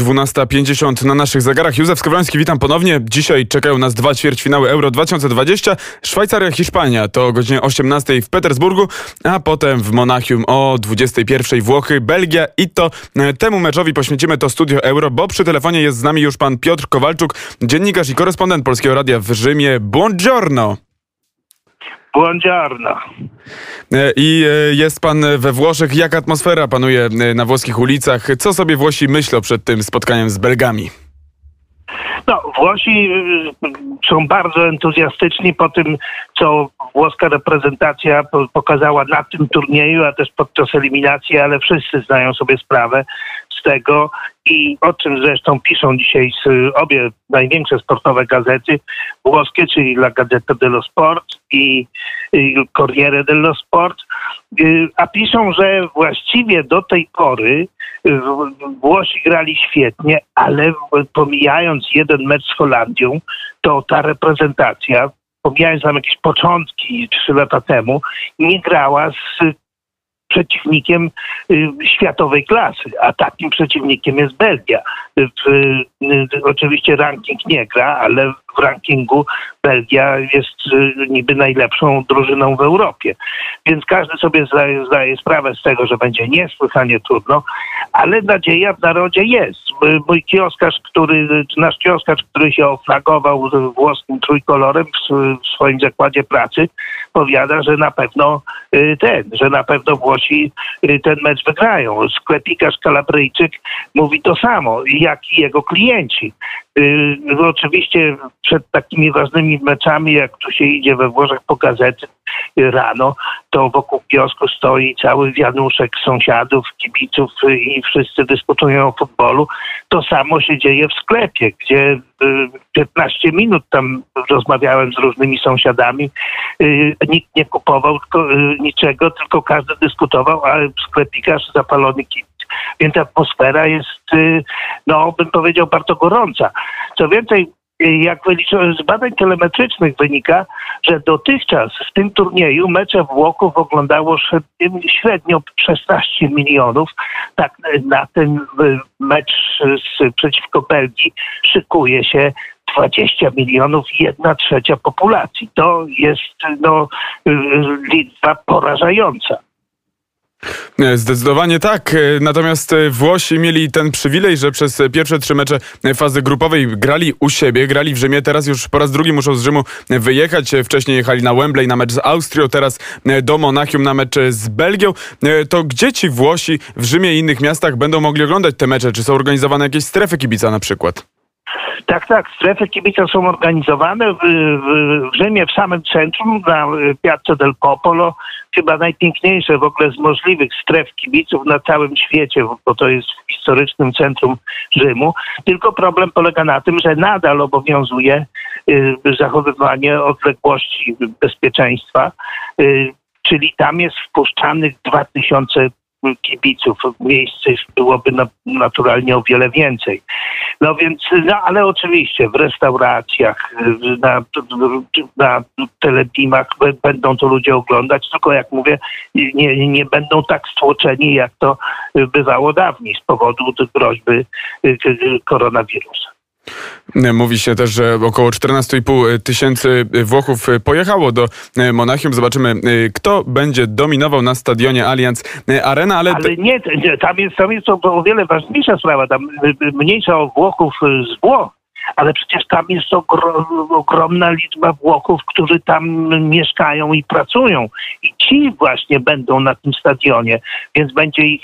12.50 na naszych zegarach. Józef Skowroński, witam ponownie. Dzisiaj czekają nas dwa ćwierćfinały Euro 2020. Szwajcaria, Hiszpania to o godzinie 18 w Petersburgu, a potem w Monachium o 21 Włochy, Belgia i to e, temu meczowi poświęcimy to studio Euro, bo przy telefonie jest z nami już pan Piotr Kowalczuk, dziennikarz i korespondent Polskiego Radia w Rzymie. Buongiorno! Buongiorno. E, I e, jest pan we Włoszech. Jak atmosfera panuje e, na włoskich ulicach? Co sobie Włosi myślą przed tym spotkaniem z Belgami? No, Włosi są bardzo entuzjastyczni po tym, co włoska reprezentacja pokazała na tym turnieju, a też podczas eliminacji, ale wszyscy zdają sobie sprawę tego i o czym zresztą piszą dzisiaj obie największe sportowe gazety włoskie, czyli La Gazzetta dello Sport i Corriere dello Sport, y, a piszą, że właściwie do tej pory Włosi grali świetnie, ale pomijając jeden mecz z Holandią, to ta reprezentacja, pomijając tam jakieś początki trzy lata temu, nie grała z przeciwnikiem y, światowej klasy, a takim przeciwnikiem jest Belgia. Y, oczywiście ranking nie gra, ale w rankingu Belgia jest y, niby najlepszą drużyną w Europie. Więc każdy sobie zdaje, zdaje sprawę z tego, że będzie niesłychanie trudno, ale nadzieja w narodzie jest. Mój kioskarz, który, nasz kioskarz, który się oflagował włoskim trójkolorem w swoim zakładzie pracy, powiada, że na pewno ten, że na pewno Włosi ten mecz wygrają. Sklepikarz Kalabryjczyk mówi to samo, jak i jego klienci. No oczywiście przed takimi ważnymi meczami, jak tu się idzie we Włoszech po gazety rano, to wokół kiosku stoi cały wianuszek sąsiadów, kibiców i wszyscy dyskutują o futbolu. To samo się dzieje w sklepie, gdzie 15 minut tam rozmawiałem z różnymi sąsiadami. Nikt nie kupował niczego, tylko każdy dyskutował, a sklepikarz zapalony. Więc atmosfera jest, no bym powiedział, bardzo gorąca. Co więcej, jak wyliczono z badań telemetrycznych wynika, że dotychczas w tym turnieju mecze Włochów oglądało średnio 16 milionów. Tak na ten mecz z, przeciwko Belgii szykuje się 20 milionów, jedna trzecia populacji. To jest no, liczba porażająca. Zdecydowanie tak. E, natomiast e, Włosi mieli ten przywilej, że przez pierwsze trzy mecze fazy grupowej grali u siebie, grali w Rzymie. Teraz już po raz drugi muszą z Rzymu wyjechać. Wcześniej jechali na Wembley na mecz z Austrią, teraz do Monachium na mecz z Belgią. E, to gdzie ci Włosi w Rzymie i innych miastach będą mogli oglądać te mecze? Czy są organizowane jakieś strefy kibica na przykład? Tak, tak. Strefy kibica są organizowane w, w, w Rzymie, w samym centrum, na Piazza del Popolo. Chyba najpiękniejsze w ogóle z możliwych stref kibiców na całym świecie, bo to jest w historycznym centrum Rzymu. Tylko problem polega na tym, że nadal obowiązuje y, zachowywanie odległości bezpieczeństwa, y, czyli tam jest wpuszczanych 2000 kibiców. Miejsc byłoby naturalnie o wiele więcej. No więc, no ale oczywiście w restauracjach, na, na będą to ludzie oglądać, tylko jak mówię, nie, nie będą tak stłoczeni, jak to bywało dawniej z powodu groźby koronawirusa. Mówi się też, że około 14,5 tysięcy Włochów pojechało do Monachium. Zobaczymy, kto będzie dominował na stadionie Allianz Arena, ale... Ale nie, tam jest, tam jest to o wiele ważniejsza sprawa. Tam mniejsza o Włochów z Włoch, ale przecież tam jest ogromna liczba Włochów, którzy tam mieszkają i pracują. I ci właśnie będą na tym stadionie, więc będzie ich,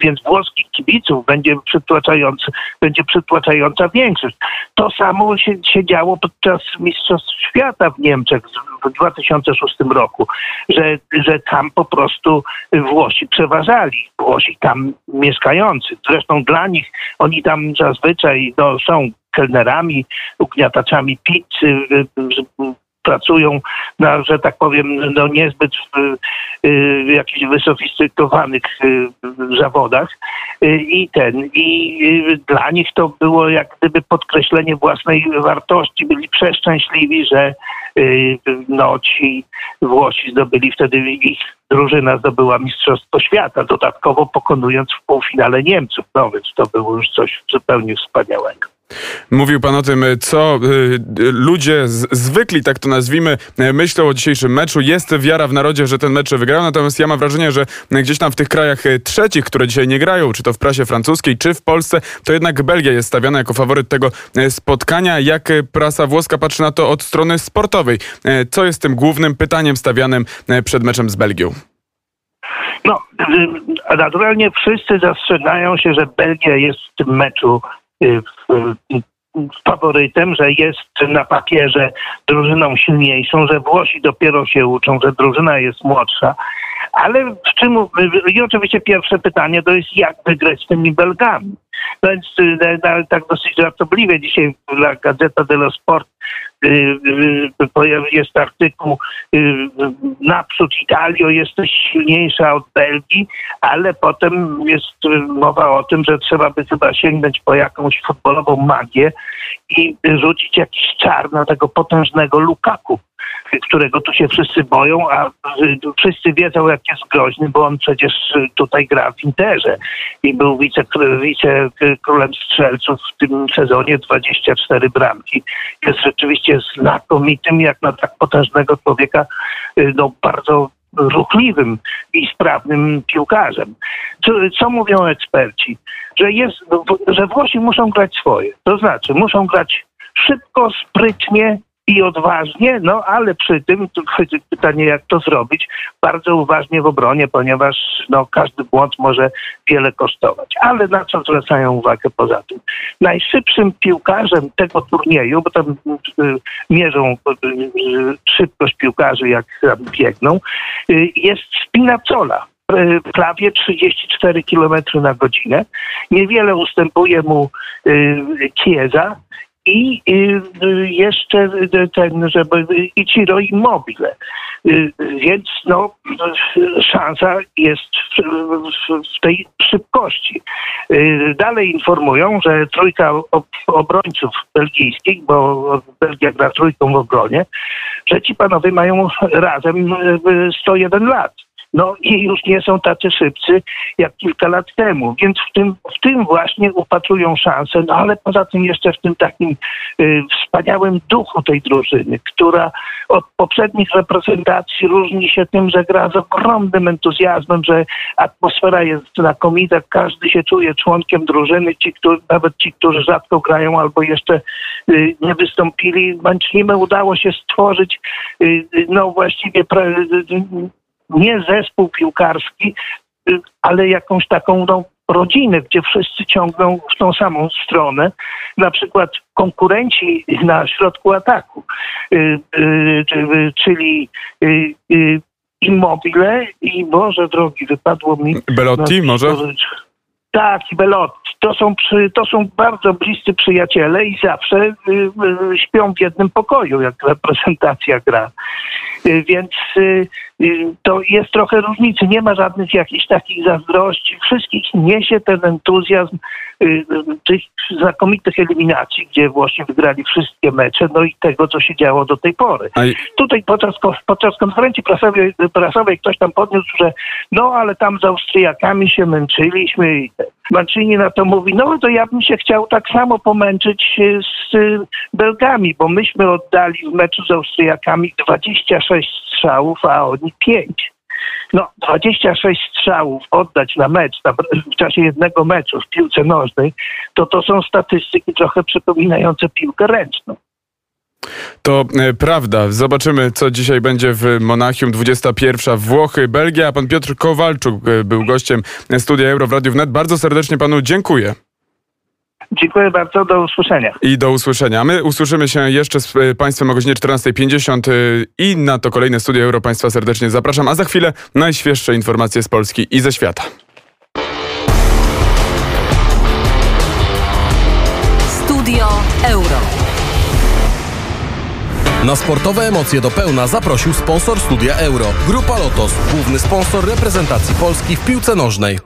więc włoskich kibiców będzie przytłaczający, będzie przytłaczająca większość. To samo się, się działo podczas Mistrzostw Świata w Niemczech w 2006 roku, że, że tam po prostu Włosi przeważali, Włosi tam mieszkający. Zresztą dla nich oni tam zazwyczaj no, są kelnerami, ugniataczami pizzy, pracują na, że tak powiem, no niezbyt w jakichś wysofistykowanych zawodach i ten, i dla nich to było jak gdyby podkreślenie własnej wartości, byli przeszczęśliwi, że no ci Włosi zdobyli wtedy ich drużyna zdobyła Mistrzostwo Świata, dodatkowo pokonując w półfinale Niemców. No więc to było już coś zupełnie wspaniałego. Mówił pan o tym, co y, ludzie zwykli, tak to nazwijmy, y, myślą o dzisiejszym meczu. Jest wiara w narodzie, że ten mecz wygrał, natomiast ja mam wrażenie, że gdzieś tam w tych krajach y, trzecich, które dzisiaj nie grają, czy to w prasie francuskiej, czy w Polsce, to jednak Belgia jest stawiana jako faworyt tego spotkania. Jak prasa włoska patrzy na to od strony sportowej? Co jest tym głównym pytaniem stawianym przed meczem z Belgią? No, naturalnie wszyscy zastrzegają się, że Belgia jest w tym meczu Y, faworytem, że jest na papierze drużyną silniejszą, że Włosi dopiero się uczą, że drużyna jest młodsza. Ale w czym, i oczywiście pierwsze pytanie to jest, jak wygrać z tymi Belgami. No więc y, tak dosyć żartobliwie dzisiaj dla Gazeta dello Sport y, jest artykuł naprzód Italio jesteś silniejsza od Belgii, ale potem jest mowa o tym, że trzeba by chyba sięgnąć po jakąś futbolową magię i rzucić jakiś czar na tego potężnego Lukaku którego tu się wszyscy boją, a wszyscy wiedzą, jak jest groźny, bo on przecież tutaj gra w Interze i był wice, wice strzelców w tym sezonie 24 bramki. Jest rzeczywiście znakomitym, jak na tak potężnego człowieka, no bardzo ruchliwym i sprawnym piłkarzem. Co, co mówią eksperci? Że, jest, że Włosi muszą grać swoje. To znaczy, muszą grać szybko, sprytnie, i odważnie, no ale przy tym pytanie, jak to zrobić, bardzo uważnie w obronie, ponieważ no, każdy błąd może wiele kosztować. Ale na co zwracają uwagę poza tym? Najszybszym piłkarzem tego turnieju, bo tam y, mierzą y, y, szybkość piłkarzy, jak biegną, jest Spinazzola prawie 34 km na godzinę. Niewiele ustępuje mu Chiesa, i y, jeszcze ten, żeby Ichiro Immobile. Y, więc no, szansa jest w tej szybkości. Y, dalej informują, że trójka obrońców belgijskich, bo Belgia gra trójką w obronie, że ci panowie mają razem 101 lat no i już nie są tacy szybcy jak kilka lat temu. Więc w tym, w tym właśnie upatrują szansę, no ale poza tym jeszcze w tym takim y, wspaniałym duchu tej drużyny, która od poprzednich reprezentacji różni się tym, że gra z ogromnym entuzjazmem, że atmosfera jest znakomita, każdy się czuje członkiem drużyny, ci, którzy, nawet ci, którzy rzadko grają albo jeszcze y, nie wystąpili. Mancznimy udało się stworzyć y, no właściwie pra, nie zespół piłkarski, y, ale jakąś taką no, rodzinę, gdzie wszyscy ciągną w tą samą stronę. Na przykład konkurenci na środku ataku, y, y, czyli Immobile i Boże drogi, wypadło mi... Belotti no, może? Tak, Belotti. To są, przy, to są bardzo bliscy przyjaciele i zawsze y, śpią w jednym pokoju, jak reprezentacja gra. Więc to jest trochę różnicy. Nie ma żadnych jakichś takich zazdrości. Wszystkich niesie ten entuzjazm tych znakomitych eliminacji, gdzie Włosi wygrali wszystkie mecze, no i tego, co się działo do tej pory. Tutaj podczas, podczas konferencji prasowej, prasowej ktoś tam podniósł, że no ale tam z Austriakami się męczyliśmy i Mancini na to mówi, no to ja bym się chciał tak samo pomęczyć z Belgami, bo myśmy oddali w meczu z Austriakami 26 strzałów, a oni 5. No, 26 strzałów oddać na mecz, na, w czasie jednego meczu w piłce nożnej, to to są statystyki trochę przypominające piłkę ręczną. To e, prawda. Zobaczymy, co dzisiaj będzie w Monachium. 21 Włochy, Belgia. Pan Piotr Kowalczuk e, był gościem studia Euro w Radiu Wnet. Bardzo serdecznie panu dziękuję. Dziękuję bardzo, do usłyszenia. I do usłyszenia. My usłyszymy się jeszcze z e, Państwem o godzinie 14.50 i na to kolejne studio Euro Państwa serdecznie zapraszam, a za chwilę najświeższe informacje z Polski i ze świata. Studio Euro. Na sportowe emocje do pełna zaprosił sponsor studia Euro. Grupa Lotos, główny sponsor reprezentacji Polski w piłce nożnej.